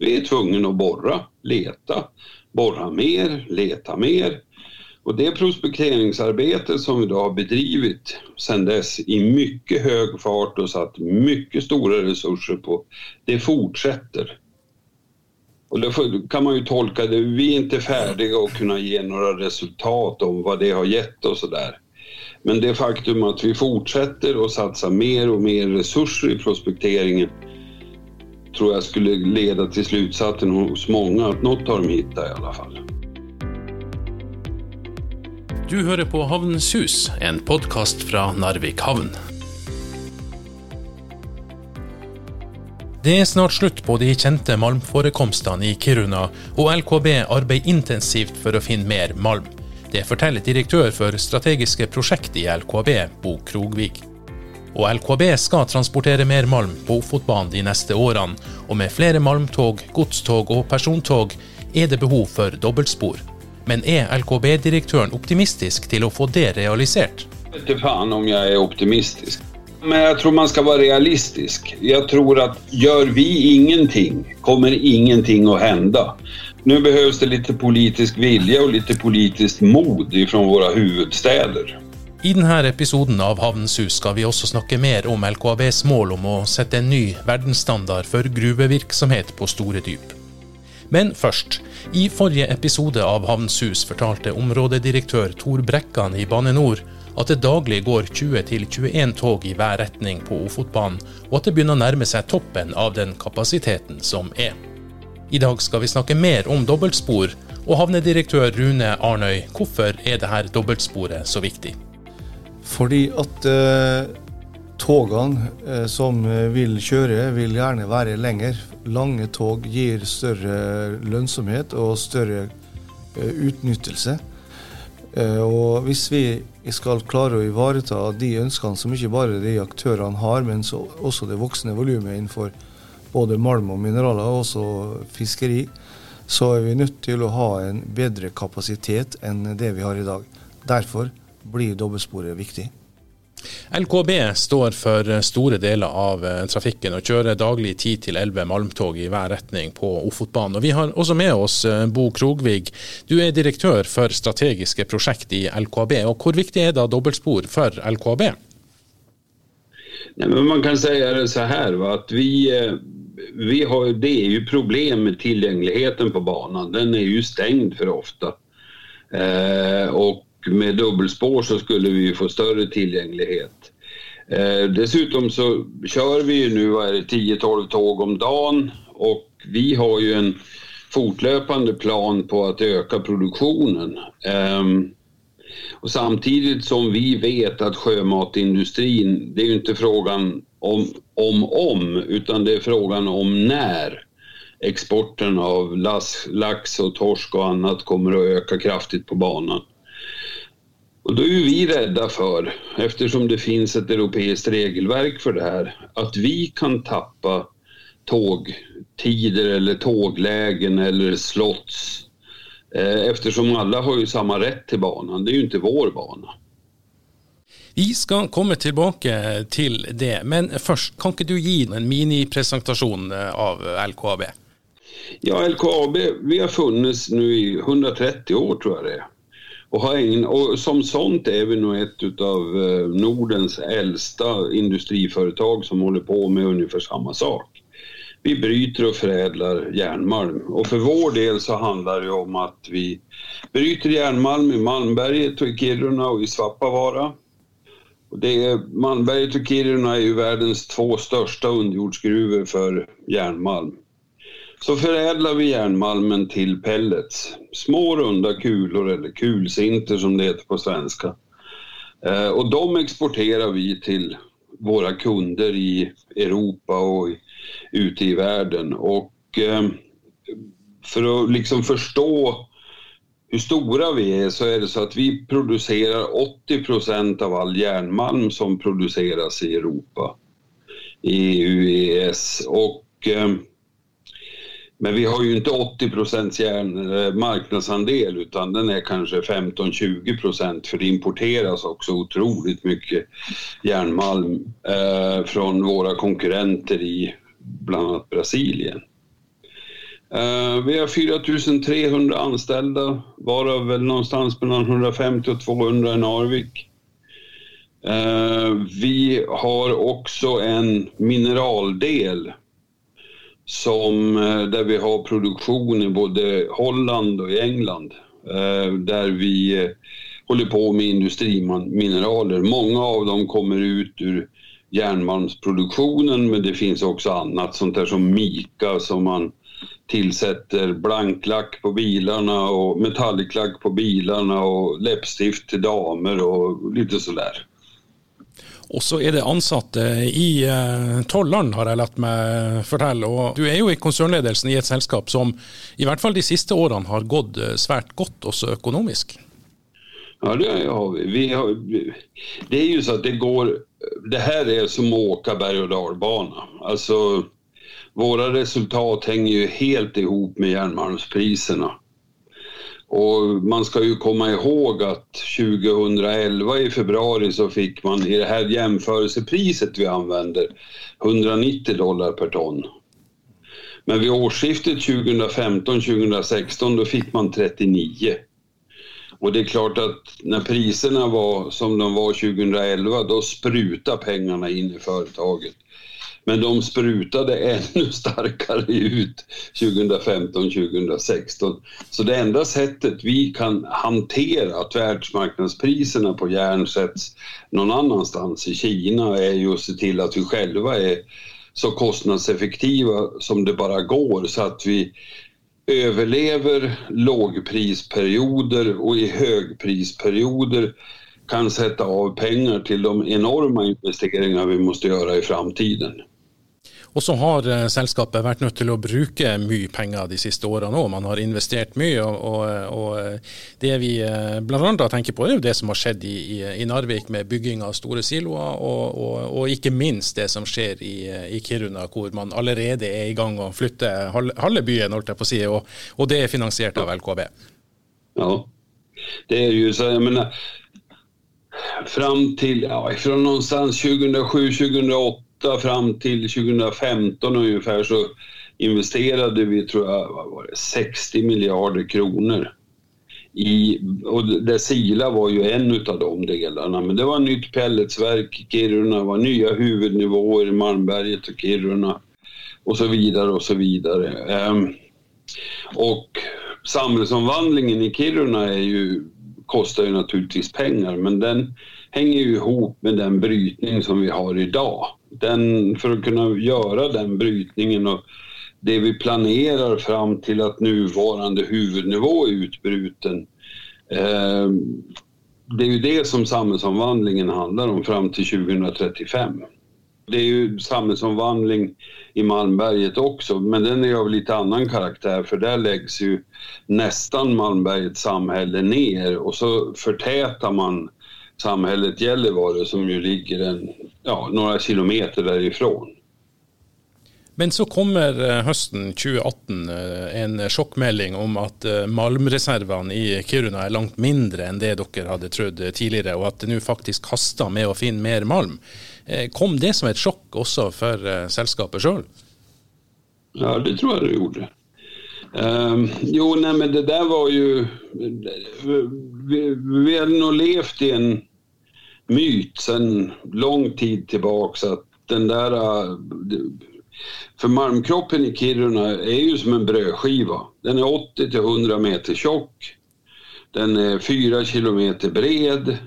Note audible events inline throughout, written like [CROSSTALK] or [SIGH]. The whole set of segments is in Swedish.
Vi är tvungna att borra, leta, borra mer, leta mer. Och det prospekteringsarbete som vi då har bedrivit sedan dess i mycket hög fart och satt mycket stora resurser på, det fortsätter. Och då kan man ju tolka det, vi är inte färdiga att kunna ge några resultat om vad det har gett och sådär. Men det faktum att vi fortsätter att satsa mer och mer resurser i prospekteringen tror jag skulle leda till slutsatsen hos många att något har de hittat i alla fall. Du hører på Havnens hus, en podkast fra Narvik havn. Det er snart slutt på de kjente malmforekomstene i Kiruna, og LKB arbeider intensivt for å finne mer malm. Det forteller direktør for strategiske prosjekt i LKB, Bo Krogvik. Og LKB skal transportere mer malm på Ofotbanen de neste årene, og med flere malmtog, godstog og persontog er det behov for dobbeltspor. Men er LKB-direktøren optimistisk til å få det realisert? Jag vet fan om jag är optimistisk. Men jag tror man ska vara realistisk. Jag tror att gör vi ingenting kommer ingenting att hända. Nu behövs det lite politisk vilja och lite politiskt mod ifrån våra huvudstäder. I denne episoden av Havnens hus skal vi også snakke mer om LKABs mål om å sette en ny verdensstandard for gruvevirksomhet på store dyp. Men først. I forrige episode av Havnens hus fortalte områdedirektør Tor Brekkan i Bane NOR at det daglig går 20-21 tog i hver retning på Ofotbanen, og at det begynner å nærme seg toppen av den kapasiteten som er. I dag skal vi snakke mer om dobbeltspor, og havnedirektør Rune Arnøy, hvorfor er dette dobbeltsporet så viktig? Fordi at eh, togene eh, som eh, vil kjøre, vil gjerne være lenger. Lange tog gir større lønnsomhet og større eh, utnyttelse. Eh, og hvis vi skal klare å ivareta de ønskene som ikke bare de aktørene har, men også det voksne volumet innenfor både malm og mineraler, og også fiskeri, så er vi nødt til å ha en bedre kapasitet enn det vi har i dag. Derfor blir dobbeltsporet viktig. LKB står for store deler av eh, trafikken og kjører daglig 10-11 malmtog i hver retning på Ofotbanen. Og Vi har også med oss eh, Bo Krogvig. Du er direktør for strategiske prosjekt i LKB. og Hvor viktig er da dobbeltspor for LKB? Nej, men man kan säga det så här, va, att vi, eh, vi har, det är ju problem med tillgängligheten på banan. Den är ju stängd för ofta. Eh, och med dubbelspår så skulle vi få större tillgänglighet. Eh, dessutom så kör vi ju nu 10-12 tåg om dagen och vi har ju en fortlöpande plan på att öka produktionen. Eh, och samtidigt som vi vet att sjömatindustrin, det är ju inte frågan om, om, om, utan det är frågan om när exporten av lax, lax och torsk och annat kommer att öka kraftigt på banan. Och då är vi rädda för, eftersom det finns ett europeiskt regelverk för det här, att vi kan tappa tågtider eller tåglägen eller slots Eh, eftersom alla har ju samma rätt till banan. Det är ju inte vår bana. Vi skal komme tilbake til det, men først, kan ikke du gi en minipresentasjon eh, av LKAB? Ja, LKAB vi har funnits nu i 130 år tror jag det är. Och, har ingen, och som sånt är vi nog ett av eh, Nordens äldsta industriföretag som håller på med ungefär samma sak vi bryter och förädlar järnmalm. Och för vår del så handlar det om att vi bryter järnmalm i Malmberget och i Kiruna och i Svappavaara. Och det är, Malmberget och Kiruna är ju världens två största underjordsgruvor för järnmalm. Så förädlar vi järnmalmen till pellets, små runda kulor eller kulsinter som det heter på svenska. Eh, och de exporterar vi till våra kunder i Europa och ute i världen. Och eh, för att liksom förstå hur stora vi är så är det så att vi producerar 80 procent av all järnmalm som produceras i Europa, i EU, EES. Och, eh, men vi har ju inte 80 procents eh, marknadsandel utan den är kanske 15-20 procent för det importeras också otroligt mycket järnmalm eh, från våra konkurrenter i bland annat Brasilien. Eh, vi har 4300 anställda, varav väl någonstans mellan 150 och 200 i Narvik. Eh, vi har också en mineraldel som, eh, där vi har produktion i både Holland och i England. Eh, där vi eh, håller på med industrimineraler. Många av dem kommer ut ur järnmalmsproduktionen men det finns också annat sånt där som mika som man tillsätter blanklack på bilarna och metalliklack på bilarna och läppstift till damer och lite sådär. Och så är det ansatte i eh, har jag lärt mig eh, fortelle. Og du är ju i koncernledelsen i ett sällskap som i hvert fall de siste årene har gått eh, svært godt, også økonomisk. Ja, det har vi. vi har, det är ju så att det går... Det här är som att åka berg och dalbana. Alltså, våra resultat hänger ju helt ihop med järnmalmspriserna. Och man ska ju komma ihåg att 2011 i februari så fick man i det här jämförelsepriset vi använder 190 dollar per ton. Men vid årsskiftet 2015-2016 då fick man 39. Och det är klart att när priserna var som de var 2011 då sprutade pengarna in i företaget. Men de sprutade ännu [LAUGHS] starkare ut 2015-2016. Så det enda sättet vi kan hantera att världsmarknadspriserna på järn sätts någon annanstans i Kina är ju att se till att vi själva är så kostnadseffektiva som det bara går så att vi överlever lågprisperioder och i högprisperioder kan sätta av pengar till de enorma investeringar vi måste göra i framtiden. Och så har eh, selskapet vært nødt til å bruke mye penger de siste årene òg. Man har investert mye. Og, og, eh, og eh, det vi eh, bl.a. tenker på, er jo det som har skjedd i, i, i Narvik med bygging av store siloer, og, og, ikke minst det som skjer i, eh, i, Kiruna, hvor man allerede er i gang å flytte halve byen, holdt jeg på å si, og, det er finansiert av LKB. Ja, det är ju så. Jag menar, fram till, ja, från någonstans 2007-2008 fram till 2015 ungefär så investerade vi, tror jag, vad var det, 60 miljarder kronor. I, och där Sila var ju en av de delarna, men det var nytt pelletsverk i Kiruna, var nya huvudnivåer i Malmberget och Kiruna och så vidare och så vidare. Ehm, och samhällsomvandlingen i Kiruna är ju, kostar ju naturligtvis pengar, men den hänger ju ihop med den brytning som vi har idag den, för att kunna göra den brytningen och det vi planerar fram till att nuvarande huvudnivå är utbruten. Eh, det är ju det som samhällsomvandlingen handlar om fram till 2035. Det är ju samhällsomvandling i Malmberget också, men den är av lite annan karaktär för där läggs ju nästan Malmbergets samhälle ner och så förtätar man samhället Gällivare som ju ligger en, ja, några kilometer därifrån. Men så kommer eh, hösten 2018 eh, en chockmelding om att eh, malmreservene i Kiruna är långt mindre än det dere hade trott tidigare och att det nu faktiskt kastar med att finna mer malm. Kom det som ett chock också för sällskapet själv? Ja, det tror jag det gjorde. Um, jo, nej men det där var ju... Vi, vi hade nog levt i en myt sedan lång tid tillbaks att den där... Äh, för malmkroppen i Kiruna är ju som en brödskiva. Den är 80 till 100 meter tjock. Den är 4 kilometer bred.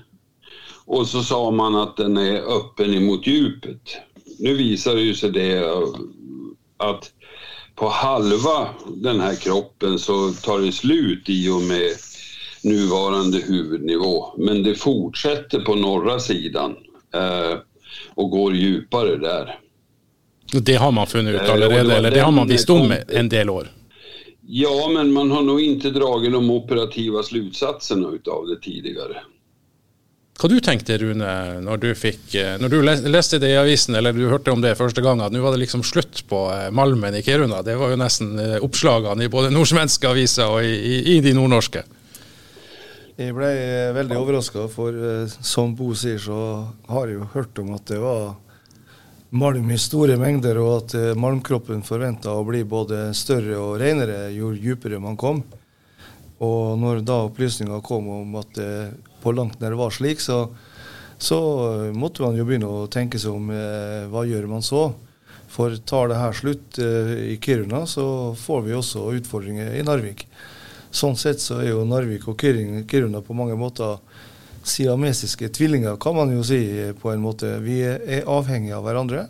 Och så sa man att den är öppen emot djupet. Nu visar det ju sig det äh, att på halva den här kroppen så tar det slut i och med nuvarande huvudnivå. Men det fortsätter på norra sidan eh, och går djupare där. Det har man funnit ut eh, allerede, eller det har man visst om en del år? Ja, men man har nog inte dragit de operativa slutsatserna utav det tidigare. Vad du tänkte Rune, när du, fick, eh, när du läste det i avisen, eller du hörde om det första gången, att nu var det liksom slut på eh, Malmen i Kiruna. Det var ju nästan uppslagen i både nordsvenska aviser och i, i, i de nordnorska. Jeg ble eh, veldig overraska, for eh, som Bo sier, så har jeg jo hørt om at det var malm i store mengder, og at eh, malmkroppen forventa å bli både større og renere jo dypere man kom. Og når da opplysninga kom om at det på langt nær var slik, så, så måtte man jo begynne å tenke seg om eh, hva gjør man så. For tar det her slutt eh, i Kiruna, så får vi også utfordringer i Narvik. Sånn sett så er jo Narvik og Kiruna på mange måter siamesiske tvillinger, kan man jo si på en måte. Vi er avhengige av hverandre.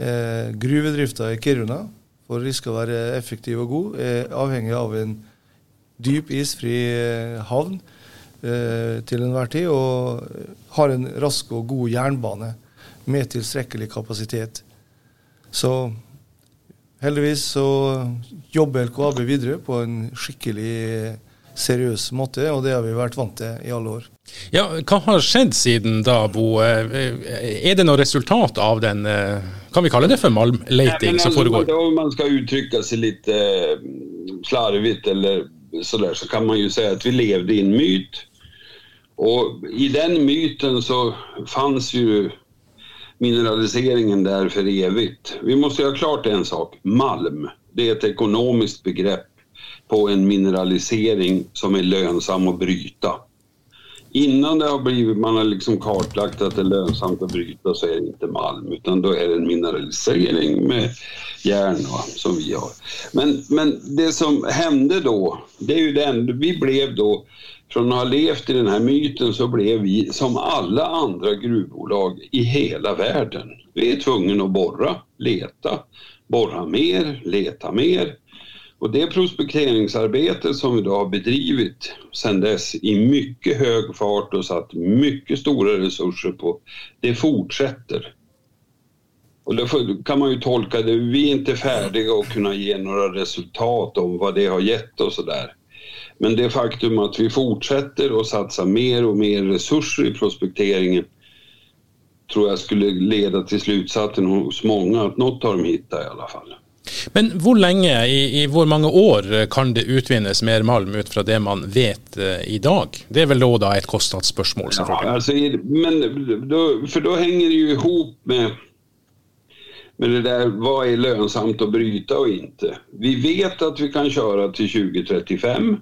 Eh, gruvedrifta i Kiruna, for de skal være effektiv og god, er avhengig av en dyp, isfri eh, havn eh, til enhver tid, og har en rask og god jernbane med tilstrekkelig kapasitet. Så heldigvis så jobber LKAB videre på en skikkelig seriøs måte, og det har vi vært vant til i alle år. Ja, Hva har skjedd siden da, Bo? Er det noe resultat av den kan vi kalle det for malmleting som foregår? Om man ska uttrycka sig lite eh, slarvigt eller sådär så kan man ju säga att vi levde i en myt. Och i den myten så fanns ju mineraliseringen där för evigt. Vi måste göra klart en sak. Malm, det är ett ekonomiskt begrepp på en mineralisering som är lönsam att bryta. Innan det har blivit, man har liksom kartlagt att det är lönsamt att bryta så är det inte malm utan då är det en mineralisering med järn och, som vi har. Men, men det som hände då, det är ju den, vi blev då från att ha levt i den här myten så blev vi som alla andra gruvbolag i hela världen. Vi är tvungna att borra, leta, borra mer, leta mer och det prospekteringsarbete som vi då har bedrivit sedan dess i mycket hög fart och satt mycket stora resurser på, det fortsätter. Och då kan man ju tolka det, vi är inte färdiga att kunna ge några resultat om vad det har gett och sådär. Men det faktum att vi fortsätter att satsa mer och mer resurser i prospekteringen tror jag skulle leda till slutsatsen hos många att något har de hittat i alla fall. Men hvor lenge, i, i, hvor mange år kan det utvinnes mer malm ut fra det man vet uh, i dag? Det er vel da et kostnadsspørsmål, selvfølgelig. Ja, alltså, men då, för då hänger det ju ihop med, med det där vad är lönsamt att bryta och inte. Vi vet att vi kan köra till 2035.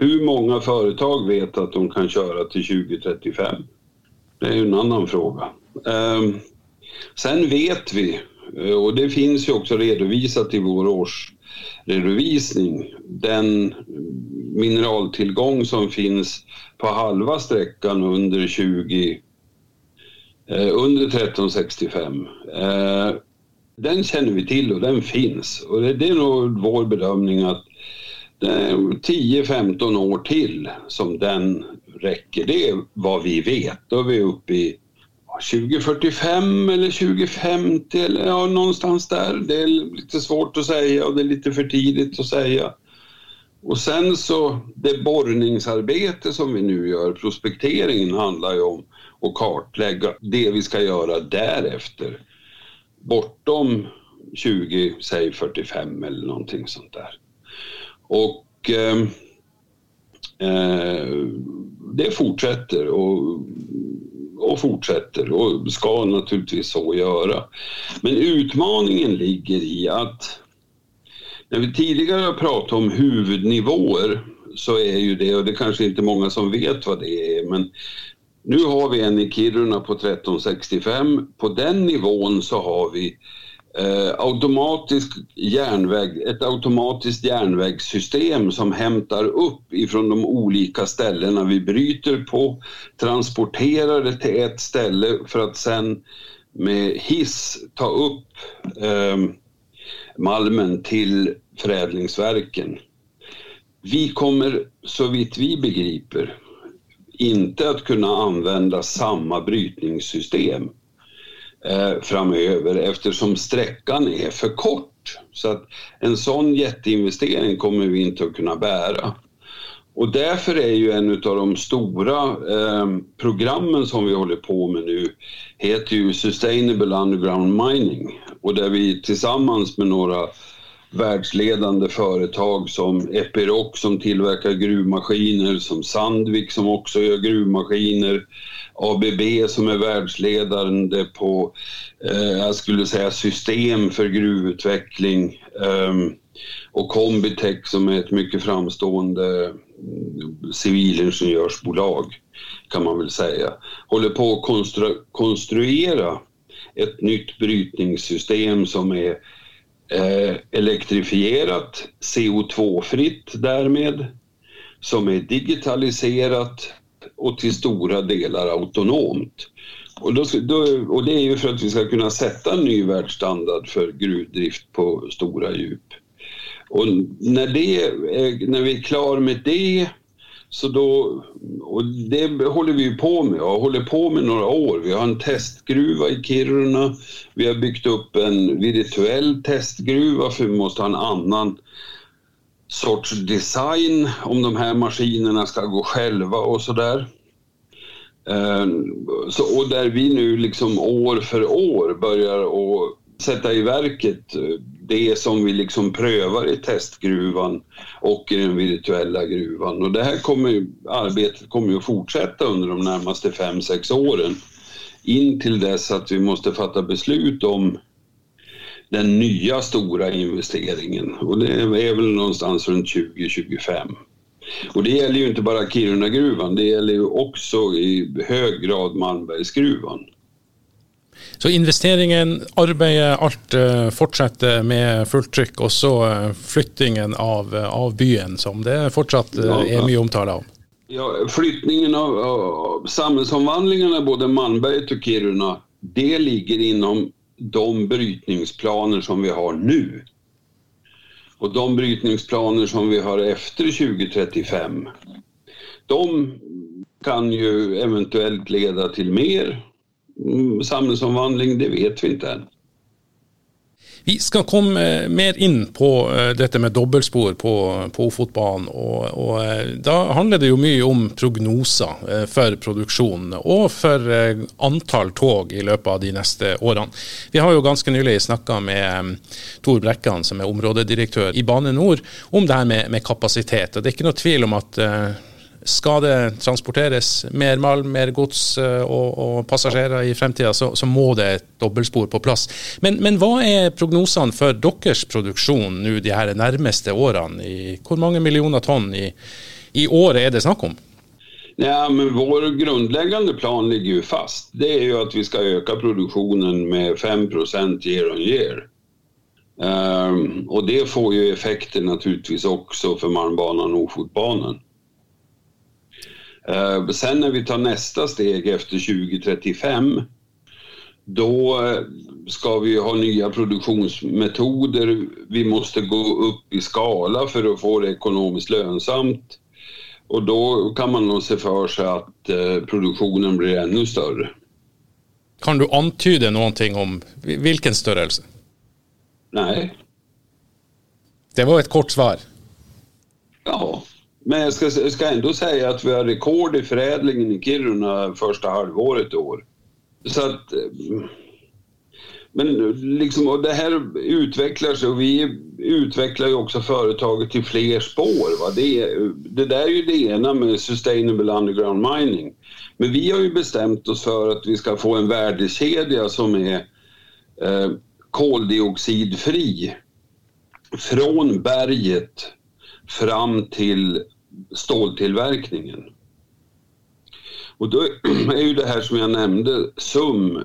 Hur många företag vet att de kan köra till 2035? Det är ju en annan fråga. Ehm, sen vet vi eh, och det finns ju också redovisat i vår årsredovisning. Den mineraltillgång som finns på halva sträckan under 20 eh, under 1365. Eh, den känner vi till och den finns och det, det är nog vår bedömning att Ehm, 10-15 år till som den räcker. Det är vad vi vet. Då är vi uppe i 2045 eller 2050 eller ja, någonstans där. Det är lite svårt att säga och det är lite för tidigt att säga. Och sen så det borrningsarbete som vi nu gör, prospekteringen handlar ju om att kartlägga det vi ska göra därefter. Bortom 20, säg 45 eller någonting sånt där. Och eh, eh, det fortsätter och och fortsätter och ska naturligtvis så göra. Men utmaningen ligger i att när vi tidigare har pratat om huvudnivåer så är ju det, och det kanske inte många som vet vad det är, men nu har vi en i Kiruna på 1365. På den nivån så har vi eh, automatisk järnväg, ett automatiskt järnvägssystem som hämtar upp ifrån de olika ställena vi bryter på, transporterar det till ett ställe för att sen med hiss ta upp eh, malmen till förädlingsverken. Vi kommer, så vitt vi begriper, inte att kunna använda samma brytningssystem Eh, framöver eftersom sträckan är för kort. Så att en sån jätteinvestering kommer vi inte att kunna bära. Och därför är ju en av de stora eh, programmen som vi håller på med nu heter ju Sustainable Underground Mining och där vi tillsammans med några världsledande företag som Epiroc som tillverkar gruvmaskiner, som Sandvik som också gör gruvmaskiner, ABB som är världsledande på, eh, jag skulle säga system för gruvutveckling eh, och Combitech som är ett mycket framstående mm, civilingenjörsbolag kan man väl säga, håller på att konstru konstruera ett nytt brytningssystem som är eh, Eh, elektrifierat, CO2-fritt därmed, som är digitaliserat och till stora delar autonomt. Och, då, då, och det är ju för att vi ska kunna sätta en ny världsstandard för gruvdrift på stora djup. Och när, det när vi är klara med det så då, och det håller vi på med och håller på med några år. Vi har en testgruva i Kiruna. Vi har byggt upp en virtuell testgruva för vi måste ha en annan sorts design om de här maskinerna ska gå själva och sådär. Eh, så, och där vi nu liksom år för år börjar att sätta i verket eh, det som vi liksom prövar i testgruvan och i den virtuella gruvan. Och det här kommer, arbetet kommer att fortsätta under de närmaste fem sex åren in till dess att vi måste fatta beslut om den nya stora investeringen och det är väl någonstans runt 2025. Och det gäller ju inte bara Kirunagruvan, det gäller ju också i hög grad Malmbergsgruvan. Så investeringen, arbeidet, alt eh, fortsetter med fullt trykk. Og så eh, flyttingen av, eh, av, byen, som det fortsatt er mye omtale av. Ja, flyttningen av, av samhällsomvandlingarna, både Malmberget och Kiruna, det ligger inom de brytningsplaner som vi har nu. Och de brytningsplaner som vi har efter 2035, de kan ju eventuellt leda till mer Mm, samhällsomvandling, det vet vi inte än. Vi skal komme eh, mer inn på eh, detta dette med dobbeltspor på, på Ofotbanen. Og, og, eh, da handler det jo mye om prognoser for produksjonen og for antall tog i løpet av de neste årene. Vi har jo ganske nylig snakka med Tor Brekkan, som er områdedirektør i Bane Nor, om det her med, med kapasitet. Og Det er ikke noe tvil om at skal det transporteres mer malm, mer gods eh, og, og passasjerer i fremtida, så, så, må det et dobbeltspor på plass. Men, men hva er prognosene for deres produksjon nå de her nærmeste årene? I, hvor mange millioner tonn i, i året er det snakk om? Ja, men vår grundläggande plan ligger ju fast. Det är ju att vi ska öka produktionen med 5 year on year. Um, och det får ju effekter naturligtvis också för Malmbanan och Ofotbanan. Eh, sen när vi tar nästa steg efter 2035 då eh, ska vi ha nya produktionsmetoder. Vi måste gå upp i skala för att få det ekonomiskt lönsamt. Och då kan man nog se för sig att eh, produktionen blir ännu större. Kan du antyda någonting om vilken störelse? Nej. Det var ett kort svar. Men jag ska, ska ändå säga att vi har rekord i förädlingen i Kiruna första halvåret i år. Så att... Eh, men liksom, och det här utvecklar sig och vi utvecklar ju också företaget till fler spår. Va? Det, det där är ju det ena med Sustainable Underground Mining. Men vi har ju bestämt oss för att vi ska få en värdekedja som är eh, koldioxidfri från berget fram till ståltillverkningen. Och då [CLEARS THROAT] är ju det här som jag nämnde, SUM,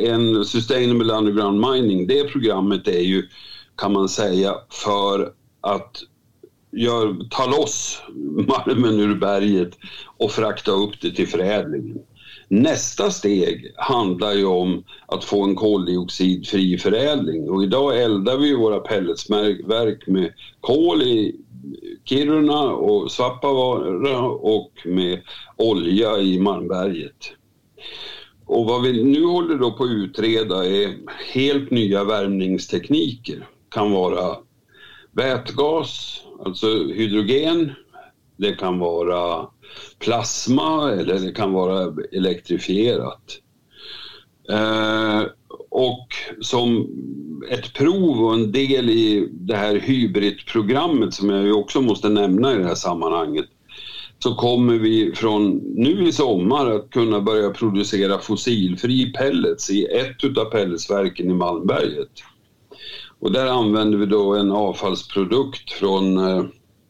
en Sustainable Underground Mining, det programmet är ju, kan man säga, för att gör, ta loss [LAUGHS] malmen ur berget och frakta upp det till förädlingen. Nästa steg handlar ju om att få en koldioxidfri förädling och idag eldar vi våra pelletsverk med kol i Kiruna och Svappavaara och med olja i Malmberget. Och vad vi nu håller då på att utreda är helt nya värmningstekniker. kan vara vätgas, alltså hydrogen. Det kan vara plasma eller det kan vara elektrifierat. Eh, och som ett prov och en del i det här hybridprogrammet som jag ju också måste nämna i det här sammanhanget så kommer vi från nu i sommar att kunna börja producera fossilfri pellets i ett av pelletsverken i Malmberget. Och där använder vi då en avfallsprodukt från eh,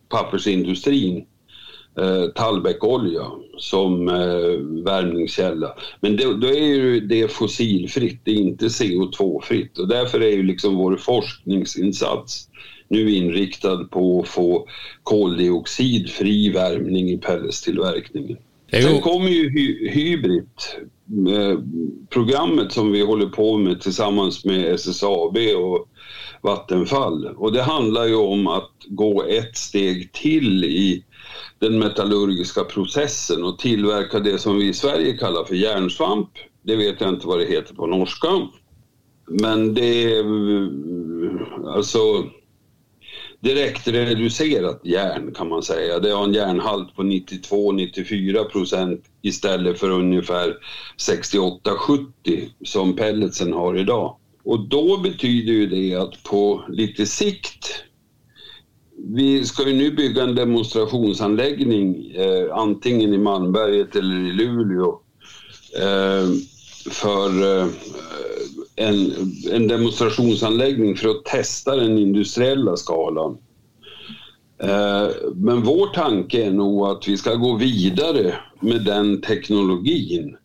pappersindustrin, eh, tallbeckolja, som eh, värmningskälla. Men då, då är ju det fossilfritt, det är inte CO2-fritt och därför är ju liksom vår forskningsinsats nu inriktad på att få koldioxidfri värmning i pelletstillverkningen. Sen kommer ju hy Hybrid, eh, programmet som vi håller på med tillsammans med SSAB och Vattenfall. Och det handlar ju om att gå ett steg till i den metallurgiska processen och tillverka det som vi i Sverige kallar för järnsvamp. Det vet jag inte vad det heter på norska. Men det är eh, alltså direkt reducerat järn kan man säga. Det har en järnhalt på 92-94 procent istället för ungefär 68-70 som pelletsen har idag. Och då betyder ju det att på lite sikt vi ska ju nu bygga en demonstrationsanläggning eh, antingen i Malmberget eller i Luleå eh, för eh, en, en, demonstrationsanläggning för att testa den industriella skalan. Eh, men vår tanke är nog att vi ska gå vidare med den teknologin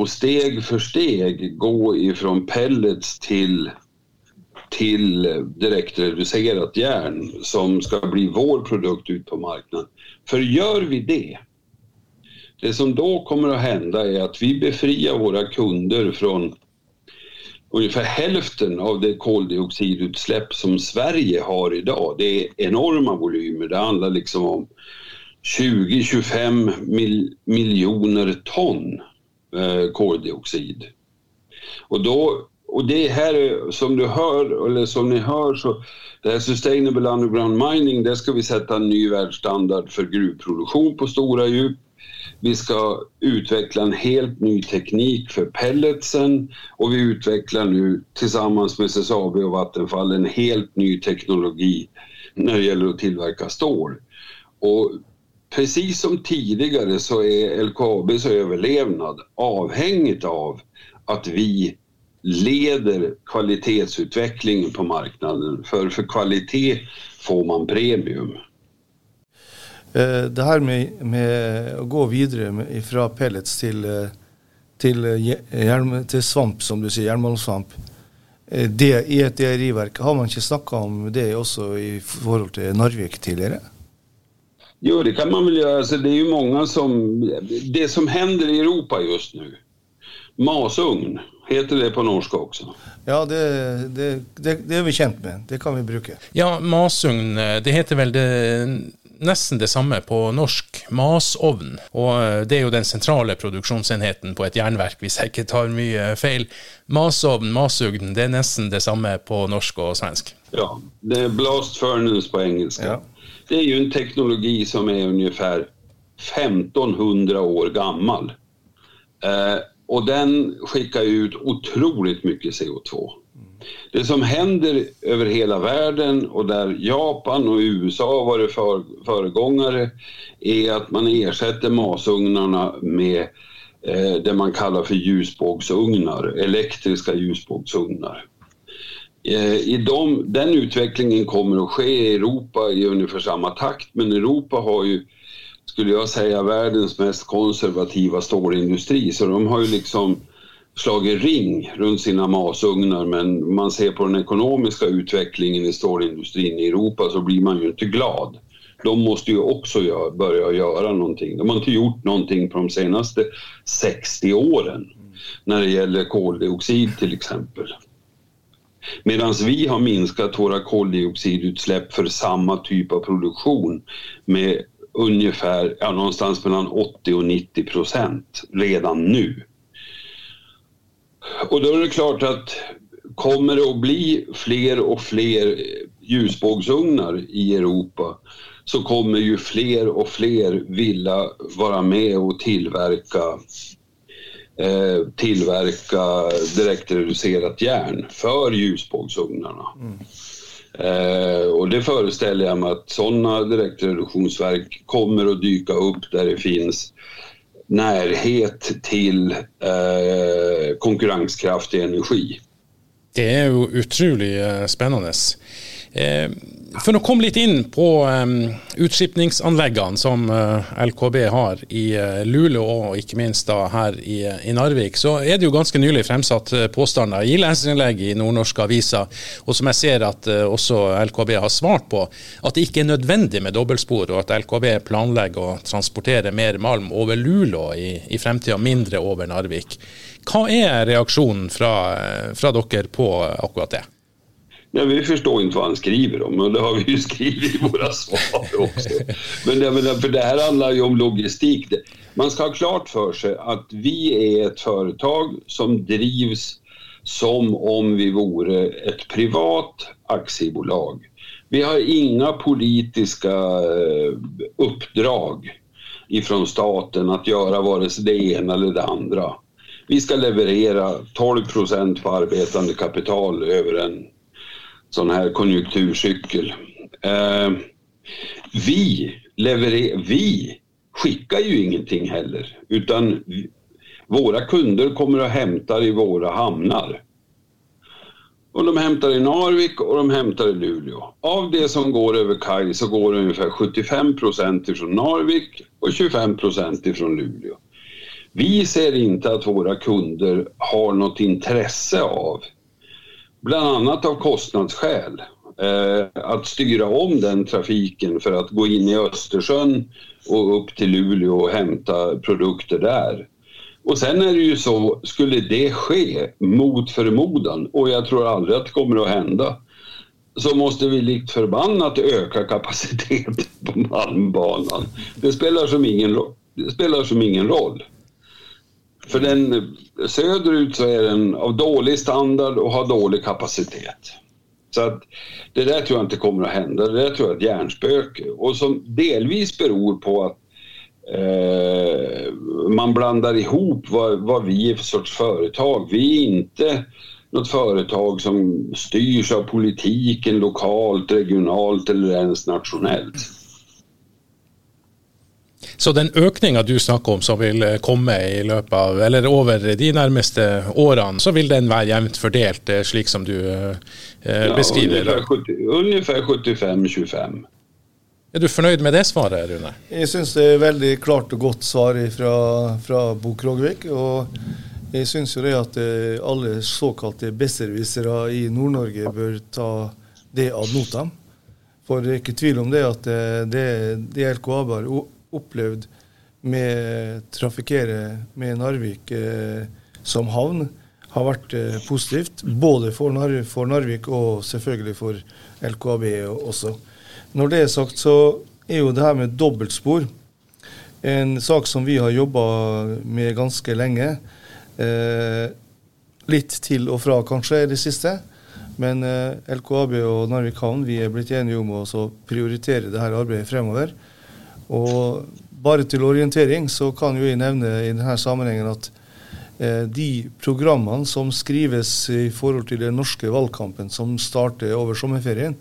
och steg för steg gå ifrån pellets till till direktreducerat järn som ska bli vår produkt ut på marknaden. För gör vi det, det som då kommer att hända är att vi befriar våra kunder från ungefär hälften av det koldioxidutsläpp som Sverige har idag. Det är enorma volymer. Det handlar liksom om 20-25 mil miljoner ton eh, koldioxid. Och då och det här som du hör, eller som ni hör, så det här Sustainable Underground Mining, där ska vi sätta en ny världsstandard för gruvproduktion på stora djup. Vi ska utveckla en helt ny teknik för pelletsen och vi utvecklar nu tillsammans med SSAB och Vattenfall en helt ny teknologi när det gäller att tillverka stål. Och precis som tidigare så är LKABs överlevnad avhängigt av att vi leder kvalitetsutvecklingen på marknaden. För för kvalitet får man premium. Eh, det här med, med att gå vidare från pellets till, eh, till, eh, till svamp, som du säger, järnmalmssvamp. Det, I ett deriverk, har man inte snackat om det också i förhållande till Narvik tidigare? Jo, det kan man väl göra. Alltså, det är ju många som... Det som händer i Europa just nu, masugn, Heter det på norska också? Ja, det, det, det, det är vi känt med. Det kan vi bruka. Ja, masugn, det heter väl det nesten det samme på norsk, masovn. Og eh, det er jo den sentrale produksjonsenheten på et jernverk, [LAUGHS] hvis jeg ikke tar mye feil. Masovn, masugn, det er nesten det samme på norsk og svensk. Ja, det är blast furnace på engelska. Ja. Det är ju en teknologi som är ungefär 1500 år gammal. Eh, och den skickar ut otroligt mycket CO2. Det som händer över hela världen och där Japan och USA har varit för, föregångare är att man ersätter masugnarna med eh, det man kallar för ljusbågsugnar, elektriska ljusbågsugnar. Eh, I de, den utvecklingen kommer att ske i Europa i ungefär samma takt men Europa har ju skulle jag säga, världens mest konservativa stålindustri. Så de har ju liksom slagit ring runt sina masugnar men man ser på den ekonomiska utvecklingen i stålindustrin i Europa så blir man ju inte glad. De måste ju också gör, börja göra någonting. De har inte gjort någonting på de senaste 60 åren när det gäller koldioxid till exempel. Medan vi har minskat våra koldioxidutsläpp för samma typ av produktion med ungefär ja, någonstans mellan 80 och 90 procent redan nu. Och då är det klart att kommer det att bli fler och fler ljusbågsugnar i Europa så kommer ju fler och fler vilja vara med och tillverka tillverka direktreducerat järn för ljusbågsugnarna. Mm. Eh, och det föreställer jag mig att sådana direktreduktionsverk kommer att dyka upp där det finns närhet till eh, konkurrenskraftig energi. Det är ju utrolig eh, spännande. Eh, for att komma litt inn på ehm, um, utskipningsanleggene som eh, uh, LKB har i uh, Luleå og ikke minst da her i, i, Narvik, så er det jo ganske nylig fremsatt uh, påstander i leserinnlegg i nordnorske aviser, og som jeg ser at uh, også LKB har svart på, at det ikke er nødvendig med dobbeltspor, og at LKB planlegger å transportere mer malm over Luleå i, i fremtida, mindre over Narvik. Hva er reaksjonen fra, fra dere på akkurat det? Nej, vi förstår inte vad han skriver om och det har vi ju [LAUGHS] skrivit i våra svar också. Men jag menar, för det här handlar ju om logistik. Man ska ha klart för sig att vi är ett företag som drivs som om vi vore ett privat aktiebolag. Vi har inga politiska eh, uppdrag ifrån staten att göra vare sig det ena eller det andra. Vi ska leverera 12 procent på arbetande kapital över en sån här konjunkturcykel. Eh, vi, leverer, vi skickar ju ingenting heller utan våra kunder kommer och hämtar i våra hamnar. Och de hämtar i Narvik och de hämtar i Luleå. Av det som går över kaj så går ungefär 75 procent ifrån Narvik och 25 procent ifrån Luleå. Vi ser inte att våra kunder har något intresse av bland annat av kostnadsskäl, eh, att styra om den trafiken för att gå in i Östersjön och upp till Luleå och hämta produkter där. Och sen är det ju så, skulle det ske mot förmodan, och jag tror aldrig att det kommer att hända, så måste vi likt förbannat öka kapaciteten på Malmbanan. Det spelar som ingen, det spelar som ingen roll. För den eh, söderut så är den av dålig standard och har dålig kapacitet. Så att det där tror jag inte kommer att hända. Det där tror jag är ett hjärnspöke och som delvis beror på att eh, man blandar ihop vad, vad vi är för sorts företag. Vi är inte något företag som styrs av politiken lokalt, regionalt eller ens nationellt. Så den økninga du snakker om som vil eh, komme i løpet av, eller over de nærmeste årene, så vil den være jevnt fordelt, eh, slik som du eh, ja, beskriver? Ungefär 75-25. Er du fornøyd med det svaret, Rune? Jeg syns det er veldig klart og godt svar fra, fra Bo Krogvik. Og jeg syns jo det at alle såkalte besserwissere i Nord-Norge bør ta det ad notam. For det er ikke tvil om det at det, det LKAB har opplevd med trafikera med Narvik eh, som havn, har vært eh, positivt. Både for, Nar for, Narvik og selvfølgelig for LKAB også. Når det er sagt, så er jo det her med dobbeltspor en sak som vi har jobba med ganske lenge. Eh, litt til og fra kanskje i det siste. Men eh, LKAB og Narvik havn vi er blitt enige om å prioritere dette arbeidet fremover. Og bare til orientering så kan jo jeg nevne i denne sammenhengen at eh, de programmene som skrives i forhold til den norske valgkampen som starter over sommerferien,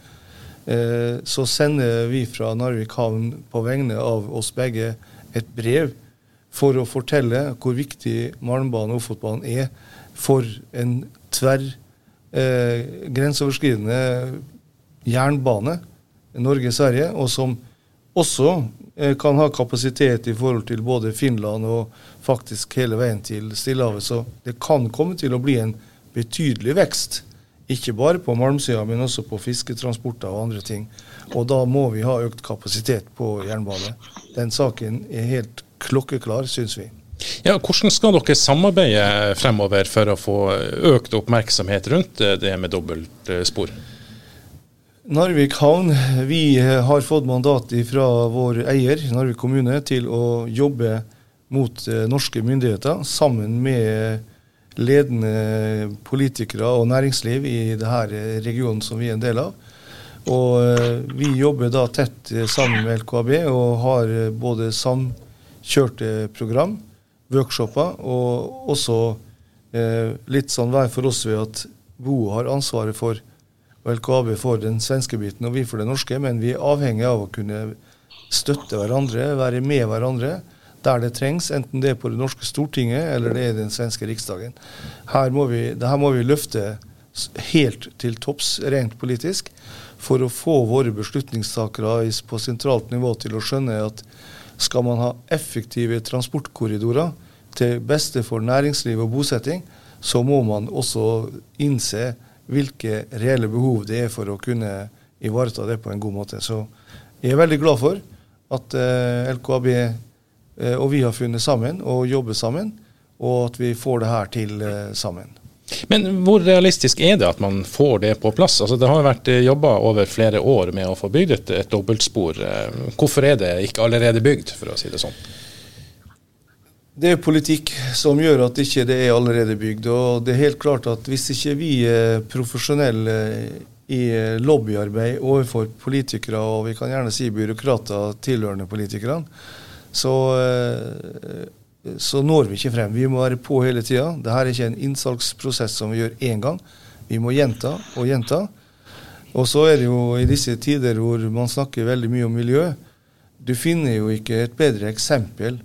eh, så sender vi fra Narvik havn på vegne av oss begge et brev for å fortelle hvor viktig Malmbanen og Ofotbanen er for en tverr eh, grenseoverskridende jernbane Norge-Sverige, og som også Eh, kan ha kapacitet i forhold til både Finland og faktisk hele veien til Stillehavet. Så det kan komme til å bli en betydelig vekst. Ikke bare på malmsida, men også på fisketransporter og andre ting. Og da må vi ha økt kapasitet på jernbane. Den saken er helt klokkeklar, syns vi. Ja, hvordan skal dere samarbeide fremover for å få økt oppmerksomhet rundt eh, det med dobbeltspor? Narvik havn, vi eh, har fått mandat fra vår eier, Narvik kommune, til å jobbe mot eh, norske myndigheter sammen med ledende politikere og næringsliv i denne eh, regionen som vi er en del av. Og vi jobber da tett sammen med LKAB og har både samkjørte program workshoper. Og også litt sånn hver for oss ved at BO har ansvaret for og LKAB får den svenske biten og vi får den norske, men vi er avhengig av å kunne støtte hverandre, være med hverandre der det trengs, enten det er på det norske Stortinget eller det er den svenske riksdagen. Her må vi, det her må vi løfte helt til topps rent politisk for å få våre beslutningstakere på sentralt nivå til å skjønne at skal man ha effektive transportkorridorer til beste for næringsliv og bosetting, så må man også innse hvilke reelle behov det er for å kunne ivareta det på en god måte. Så jeg er veldig glad for at eh, LKAB eh, og vi har funnet sammen og jobber sammen, og at vi får det her til eh, sammen. Men hvor realistisk er det at man får det på plass? Altså, det har vært eh, jobba over flere år med å få bygd et, et dobbeltspor. Eh, hvorfor er det ikke allerede bygd, for å si det sånn? Det er politikk som gjør at ikke det inte er allerede bygd. og det er helt klart at Hvis ikke vi er profesjonelle i lobbyarbeid overfor politikere, og vi kan gjerne si byråkrater tilhørende politikerne, så, eh, så når vi ikke frem. Vi må være på hele tida. Dette er ikke en innsalgsprosess som vi gjør én gang. Vi må gjenta og gjenta. Og så er det jo i disse tider hvor man snakker veldig mye om miljø, du finner jo ikke et bedre eksempel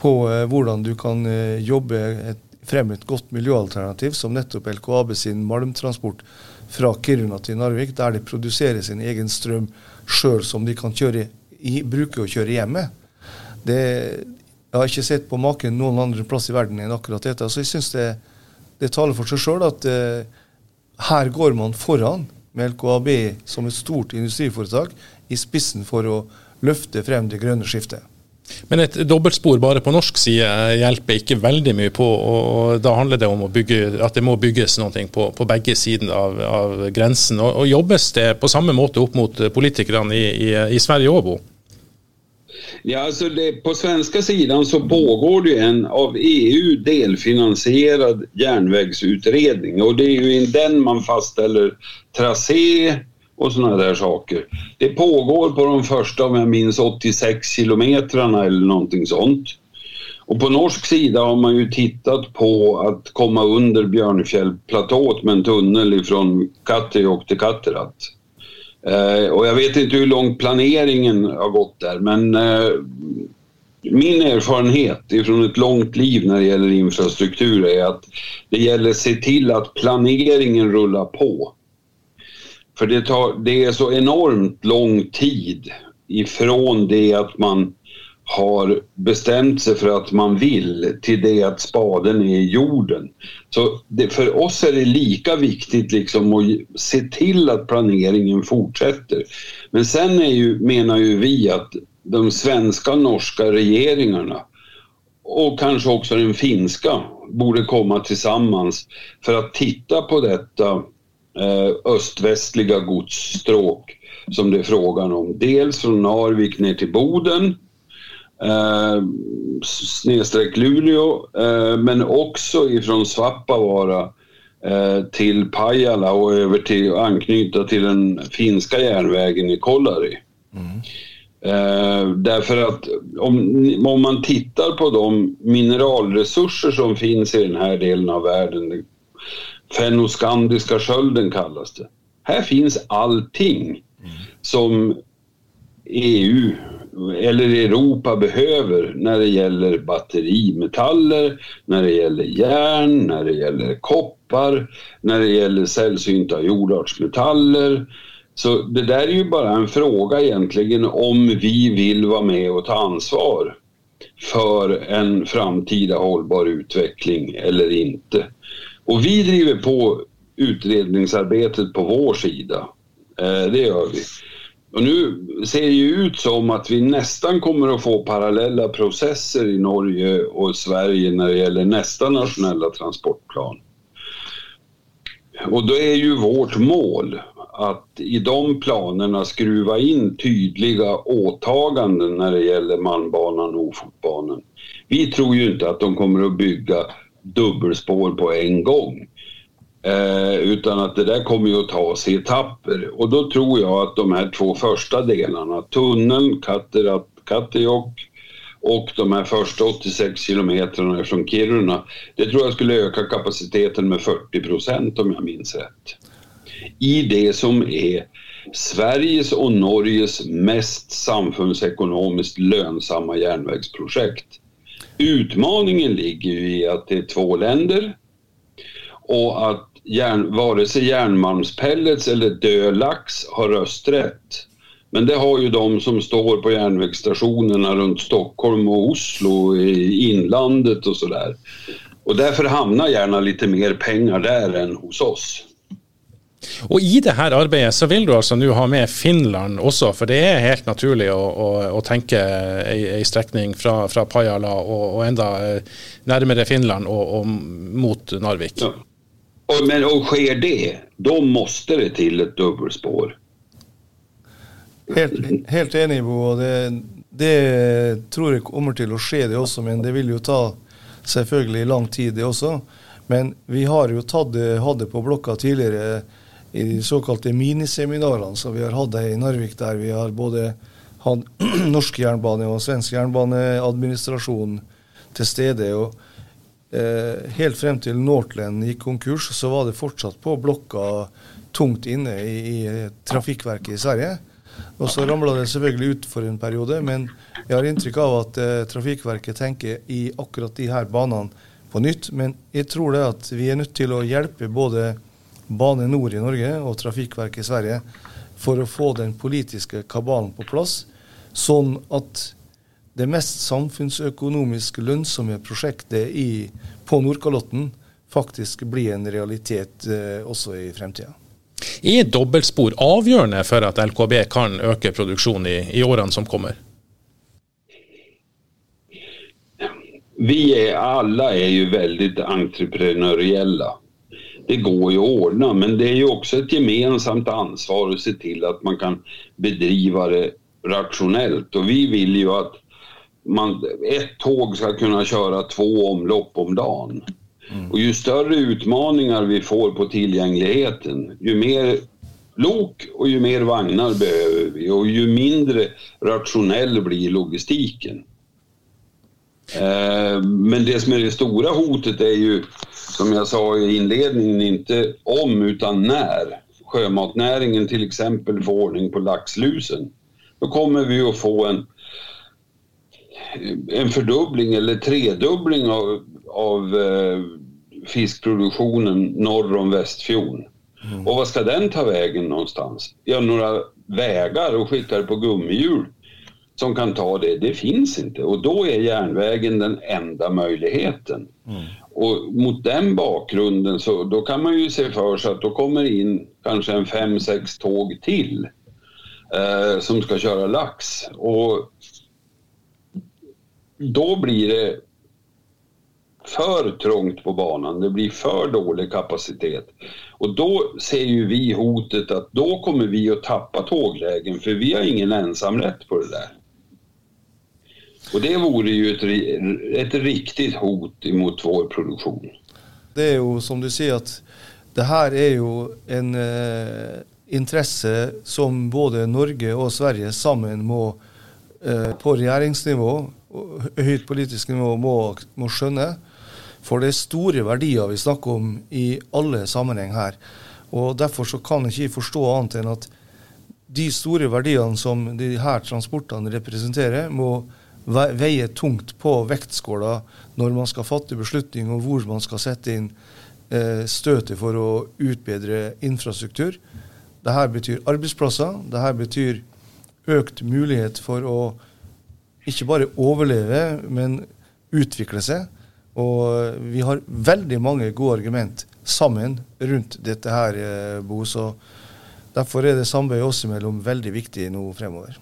på eh, hvordan du kan eh, jobbe ett frem et godt miljøalternativ, som nettopp LKAB sin malmtransport fra Kiruna til Narvik, der de produserer sin egen strøm sjøl som de kan kjøre, i, bruke og kjøre hjemme. Det, jeg har ikke sett på maken noen andre plass i verden enn akkurat dette. Så jeg syns det, det, taler for seg sjøl at eh, her går man foran med LKAB som et stort industriforetak i spissen for å løfte frem det grønne skiftet. Men et dobbeltspor bare på norsk side eh, hjelper ikke veldig mye på. og Da handler det om bygge, at det må bygges noe på, på begge sider av, av, grensen. Og, og, Jobbes det på samme måte opp mot politikerne i, i, i Sverige òg, Bo? Ja, alltså det, på svenska sidan så pågår det en av EU delfinansierad järnvägsutredning och det är ju i den man fastställer tracé, och sådana där saker. Det pågår på de första, om jag minns, 86 kilometrarna eller någonting sånt. Och på norsk sida har man ju tittat på att komma under Björnfjällplatået med en tunnel ifrån Kattejokk till Katterat. Eh, och jag vet inte hur långt planeringen har gått där men eh, min erfarenhet ifrån ett långt liv när det gäller infrastruktur är att det gäller att se till att planeringen rullar på. För det, tar, det är så enormt lång tid ifrån det att man har bestämt sig för att man vill till det att spaden är i jorden. Så det, för oss är det lika viktigt liksom att se till att planeringen fortsätter. Men sen är ju, menar ju vi att de svenska och norska regeringarna och kanske också den finska borde komma tillsammans för att titta på detta östvästliga godsstråk som det är frågan om. Dels från Narvik ner till Boden, eh, snedstreck Luleå, eh, men också ifrån Svappavaara eh, till Pajala och över till anknyta till den finska järnvägen i Kolari. Mm. Eh, därför att om, om man tittar på de mineralresurser som finns i den här delen av världen, Fennoskandiska skölden kallas det. Här finns allting mm. som EU eller Europa behöver när det gäller batterimetaller, när det gäller järn, när det gäller koppar, när det gäller sällsynta jordartsmetaller. Så det där är ju bara en fråga egentligen om vi vill vara med och ta ansvar för en framtida hållbar utveckling eller inte. Och vi driver på utredningsarbetet på vår sida. Eh, det gör vi. Och nu ser det ju ut som att vi nästan kommer att få parallella processer i Norge och Sverige när det gäller nästa nationella transportplan. Och då är ju vårt mål att i de planerna skruva in tydliga åtaganden när det gäller Malmbanan och Ofotbanan. Vi tror ju inte att de kommer att bygga dubbelspår på en gång. Eh, utan att det där kommer ju att tas i etapper. Och då tror jag att de här två första delarna, tunneln, Katterat, Kattejock och de här första 86 kilometrarna från Kiruna. Det tror jag skulle öka kapaciteten med 40 procent om jag minns rätt. I det som är Sveriges och Norges mest samfundsekonomiskt lönsamma järnvägsprojekt. Utmaningen ligger ju i att det är två länder och att järn, vare sig järnmalmspellets eller dölax har rösträtt. Men det har ju de som står på järnvägsstationerna runt Stockholm och Oslo i inlandet och sådär. Och därför hamnar gärna lite mer pengar där än hos oss. Och i det här arbetet så vill du alltså nu ha med Finland också, för det är helt naturligt att, att, att tänka en sträckning från, från Pajala och, och ända eh, närmare Finland och, och mot Narvik. Ja. Och, men och sker det, då måste det till ett dubbelspår. Helt, helt enig, Bo. Det, det tror jag kommer till att ske det också, men det vill ju ta selvfølgelig lång tid det också. Men vi har ju tagit, hade på blocka tidigare i de såkalte miniseminarene som vi har hatt i Narvik, der vi har både hatt [CLEARS THROAT] norsk jernbane og svensk jernbaneadministrasjon til stede. og eh, Helt frem til Northland gikk konkurs, så var det fortsatt på blokka tungt inne i, i Trafikkverket i Sverige. Og så ramla det selvfølgelig ut for en periode, men jeg har inntrykk av at eh, Trafikkverket tenker i akkurat de her banene på nytt. Men jeg tror det at vi er nødt til å hjelpe både Bane Nor i Norge og Trafikverket i Sverige for å få den politiske kabalen på plass, sånn at det mest samfunnsøkonomisk lønnsomme prosjektet i, på Nordkalotten faktisk blir en realitet eh, også i fremtida. Er dobbeltspor avgjørende for at LKB kan øke produksjonen i, i årene som kommer? Vi är, alla är ju väldigt entreprenöriella det går ju att ordna men det är ju också ett gemensamt ansvar att se till att man kan bedriva det rationellt och vi vill ju att man, ett tåg ska kunna köra två omlopp om dagen. Mm. Och ju större utmaningar vi får på tillgängligheten, ju mer lok och ju mer vagnar behöver vi och ju mindre rationell blir logistiken. Eh, men det som är det stora hotet är ju som jag sa i inledningen, inte om utan när sjömatnäringen till exempel får ordning på laxlusen. Då kommer vi att få en, en fördubbling eller tredubbling av, av eh, fiskproduktionen norr om Västfjorden. Mm. Och vad ska den ta vägen någonstans? Ja, några vägar och skickar på gummihjul som kan ta det, det finns inte. Och då är järnvägen den enda möjligheten. Mm. Och mot den bakgrunden så då kan man ju se för sig att då kommer in kanske en fem, sex tåg till eh, som ska köra lax. Och då blir det för trångt på banan, det blir för dålig kapacitet. Och då ser ju vi hotet att då kommer vi att tappa tåglägen för vi har ingen ensamrätt på det där. Och det vore ju ett, ett riktigt hot mot vår produktion. Det är ju som du säger att det här är ju en eh, intresse som både Norge och Sverige samman må eh, på regeringsnivå och högt politisk nivå må, må skönja. För det är stora värden vi snackar om i alla sammanhang här. Och därför så kan jag inte förstå annat än att de stora värdena som de här transporterna representerar må veier tungt på vektskåla når man skal fatte beslutning om hvor man skal sette inn eh, støtet for å utbedre infrastruktur. Dette betyr arbeidsplasser. Dette betyr økt mulighet for å ikke bare overleve, men utvikle seg. Og vi har veldig mange gode argument sammen rundt dette her, eh, Bo. Så derfor er det samarbeidet oss imellom veldig viktig nå fremover.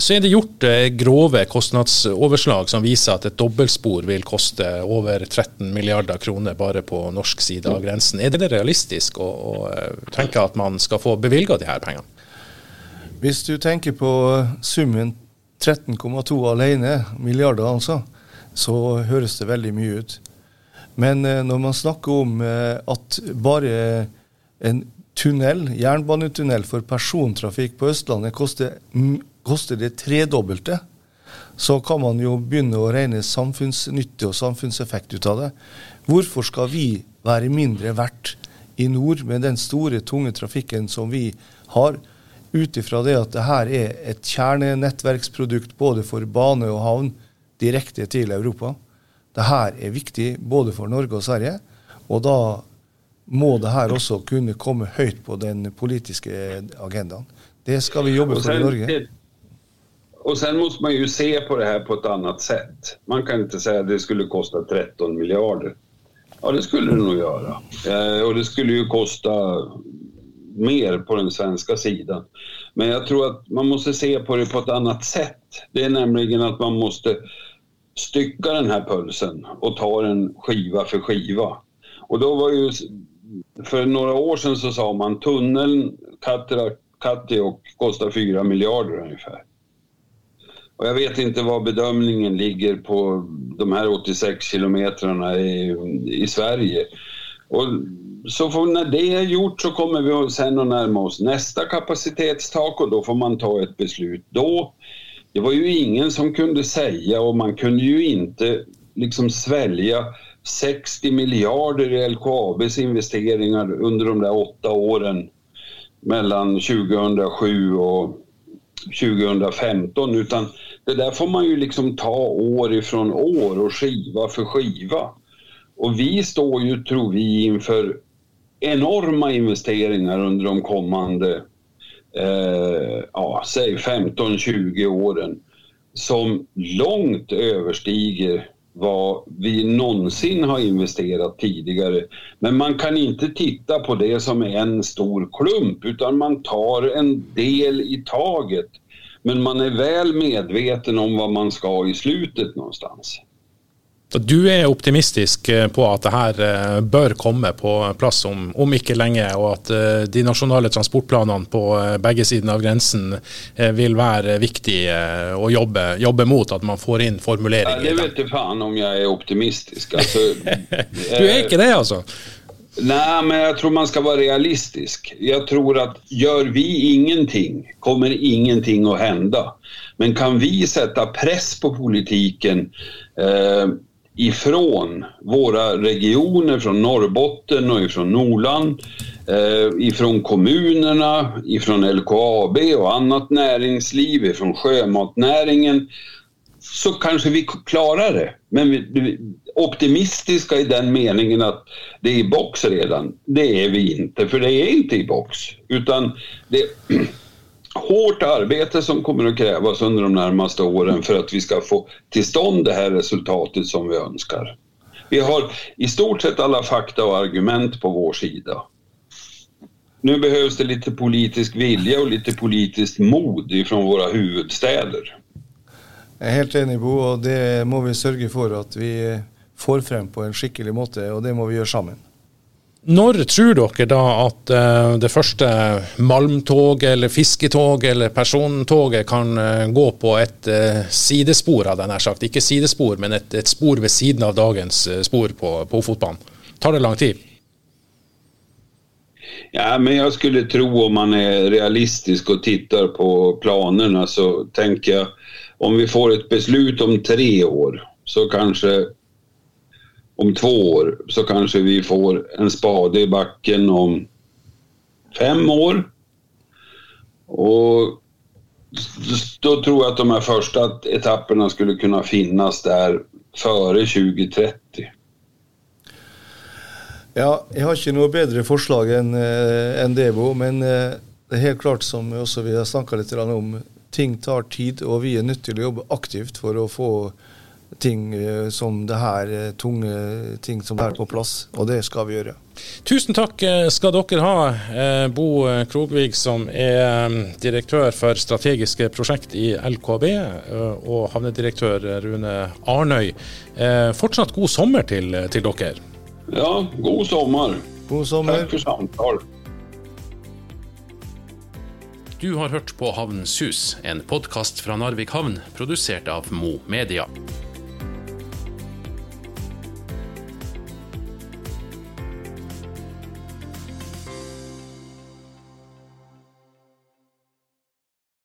Så är det gjort eh, grove grova kostnadsoverslag som visar att ett dubbelspår vill kosta över 13 miljarder kronor bara på norsk sida av gränsen. Är det realistiskt att å eh, tänka att man ska få bevilja de här pengarna? Om du tänker på summen 13,2 alene, miljarder altså, så høres det väldigt mycket ut. Men når när man snackar om att bara en tunnel, jernbanetunnel för persontrafik på Östlandet kostar koster det tredobbelte. så kan man jo begynne å regne samfunnsnytte og samfunnseffekt ut av det. Hvorfor skal vi være mindre verdt i nord med den store, tunge trafikken som vi har, ut ifra det at det her er et kjernenettverksprodukt både for bane og havn direkte til Europa. Det her er viktig både for Norge og Sverige, og da må det her også kunne komme høyt på den politiske agendaen. Det ska vi jobba för i Norge. Och sen måste man ju se på det här på ett annat sätt. Man kan inte säga att det skulle kosta 13 miljarder. Ja, det skulle det nog göra. Eh, och det skulle ju kosta mer på den svenska sidan. Men jag tror att man måste se på det på ett annat sätt. Det är nämligen att man måste stycka den här pulsen och ta den skiva för skiva. Och då var ju, för några år sedan så sa man tunneln Katteok kostar 4 miljarder ungefär. Och jag vet inte vad bedömningen ligger på de här 86 kilometrarna i, i Sverige. Och så får, när det är gjort så kommer vi sen att närma oss nästa kapacitetstak och då får man ta ett beslut då. Det var ju ingen som kunde säga och man kunde ju inte liksom svälja 60 miljarder i LKABs investeringar under de där åtta åren mellan 2007 och 2015 utan det där får man ju liksom ta år ifrån år och skiva för skiva. Och vi står ju, tror vi, inför enorma investeringar under de kommande, eh, ja, säg 15-20 åren som långt överstiger vad vi någonsin har investerat tidigare. Men man kan inte titta på det som en stor klump utan man tar en del i taget. Men man är väl medveten om vad man ska i slutet någonstans. Du er optimistisk eh, på at det her eh, bør komme på plass om, om ikke lenge, og at eh, de nasjonale transportplanene på begge sider av grensen vil være viktige å jobbe, jobbe mot, at man får inn formuleringer? Ja, det vet du faen om jeg er optimistisk. Altså, [LAUGHS] du er ikke det, altså? Nej, men jag tror man ska vara realistisk. Jag tror att gör vi ingenting kommer ingenting att hända. Men kan vi sätta press på politiken eh, ifrån våra regioner, från Norrbotten och ifrån Norrland, eh, ifrån kommunerna, ifrån LKAB och annat näringsliv, ifrån sjömatnäringen, så kanske vi klarar det. Men vi, optimistiska i den meningen att det är i box redan, det är vi inte, för det är inte i box. Utan det är [CLEARS THROAT] hårt arbete som kommer att krävas under de närmaste åren för att vi ska få till stånd det här resultatet som vi önskar. Vi har i stort sett alla fakta och argument på vår sida. Nu behövs det lite politisk vilja och lite politiskt mod ifrån våra huvudstäder. Jag är helt enig Bo, och det må vi sörja för att vi får frem på en skicklig måte, och det må vi göra sammen. Når tror dere da at uh, det første malmtoget eller fisketoget eller persontoget kan uh, gå på et uh, sidespor, hadde jeg nær sagt. Ikke sidespor, men et, et, spor ved siden av dagens spor på, på fotbanen? Tar det lang tid? Ja, men jag skulle tro om man är realistisk och tittar på planerna så tänker jag om vi får ett beslut om tre år så kanske om två år så kanske vi får en spade i backen om fem år. Och då tror jag att de här första etapperna skulle kunna finnas där före 2030. Ja, jag har inte något bättre förslag än, äh, än det, Bo, men äh, det är helt klart som också vi har snackat lite om, ting tar tid och vi är nødt til å jobbe aktivt för att få ting eh, som det her, eh, tunge ting som her på plass, og det skal vi gjøre. Tusen takk eh, skal dere ha, Bo Krogvig som er direktør for strategiske prosjekt i LKB, og havnedirektør Rune Arnøy. Fortsatt god sommer til, til dere. Ja, god sommer. God sommer. Takk for samtalen. Du har hørt på Havnens hus, en podkast fra Narvik havn, produsert av Mo Media.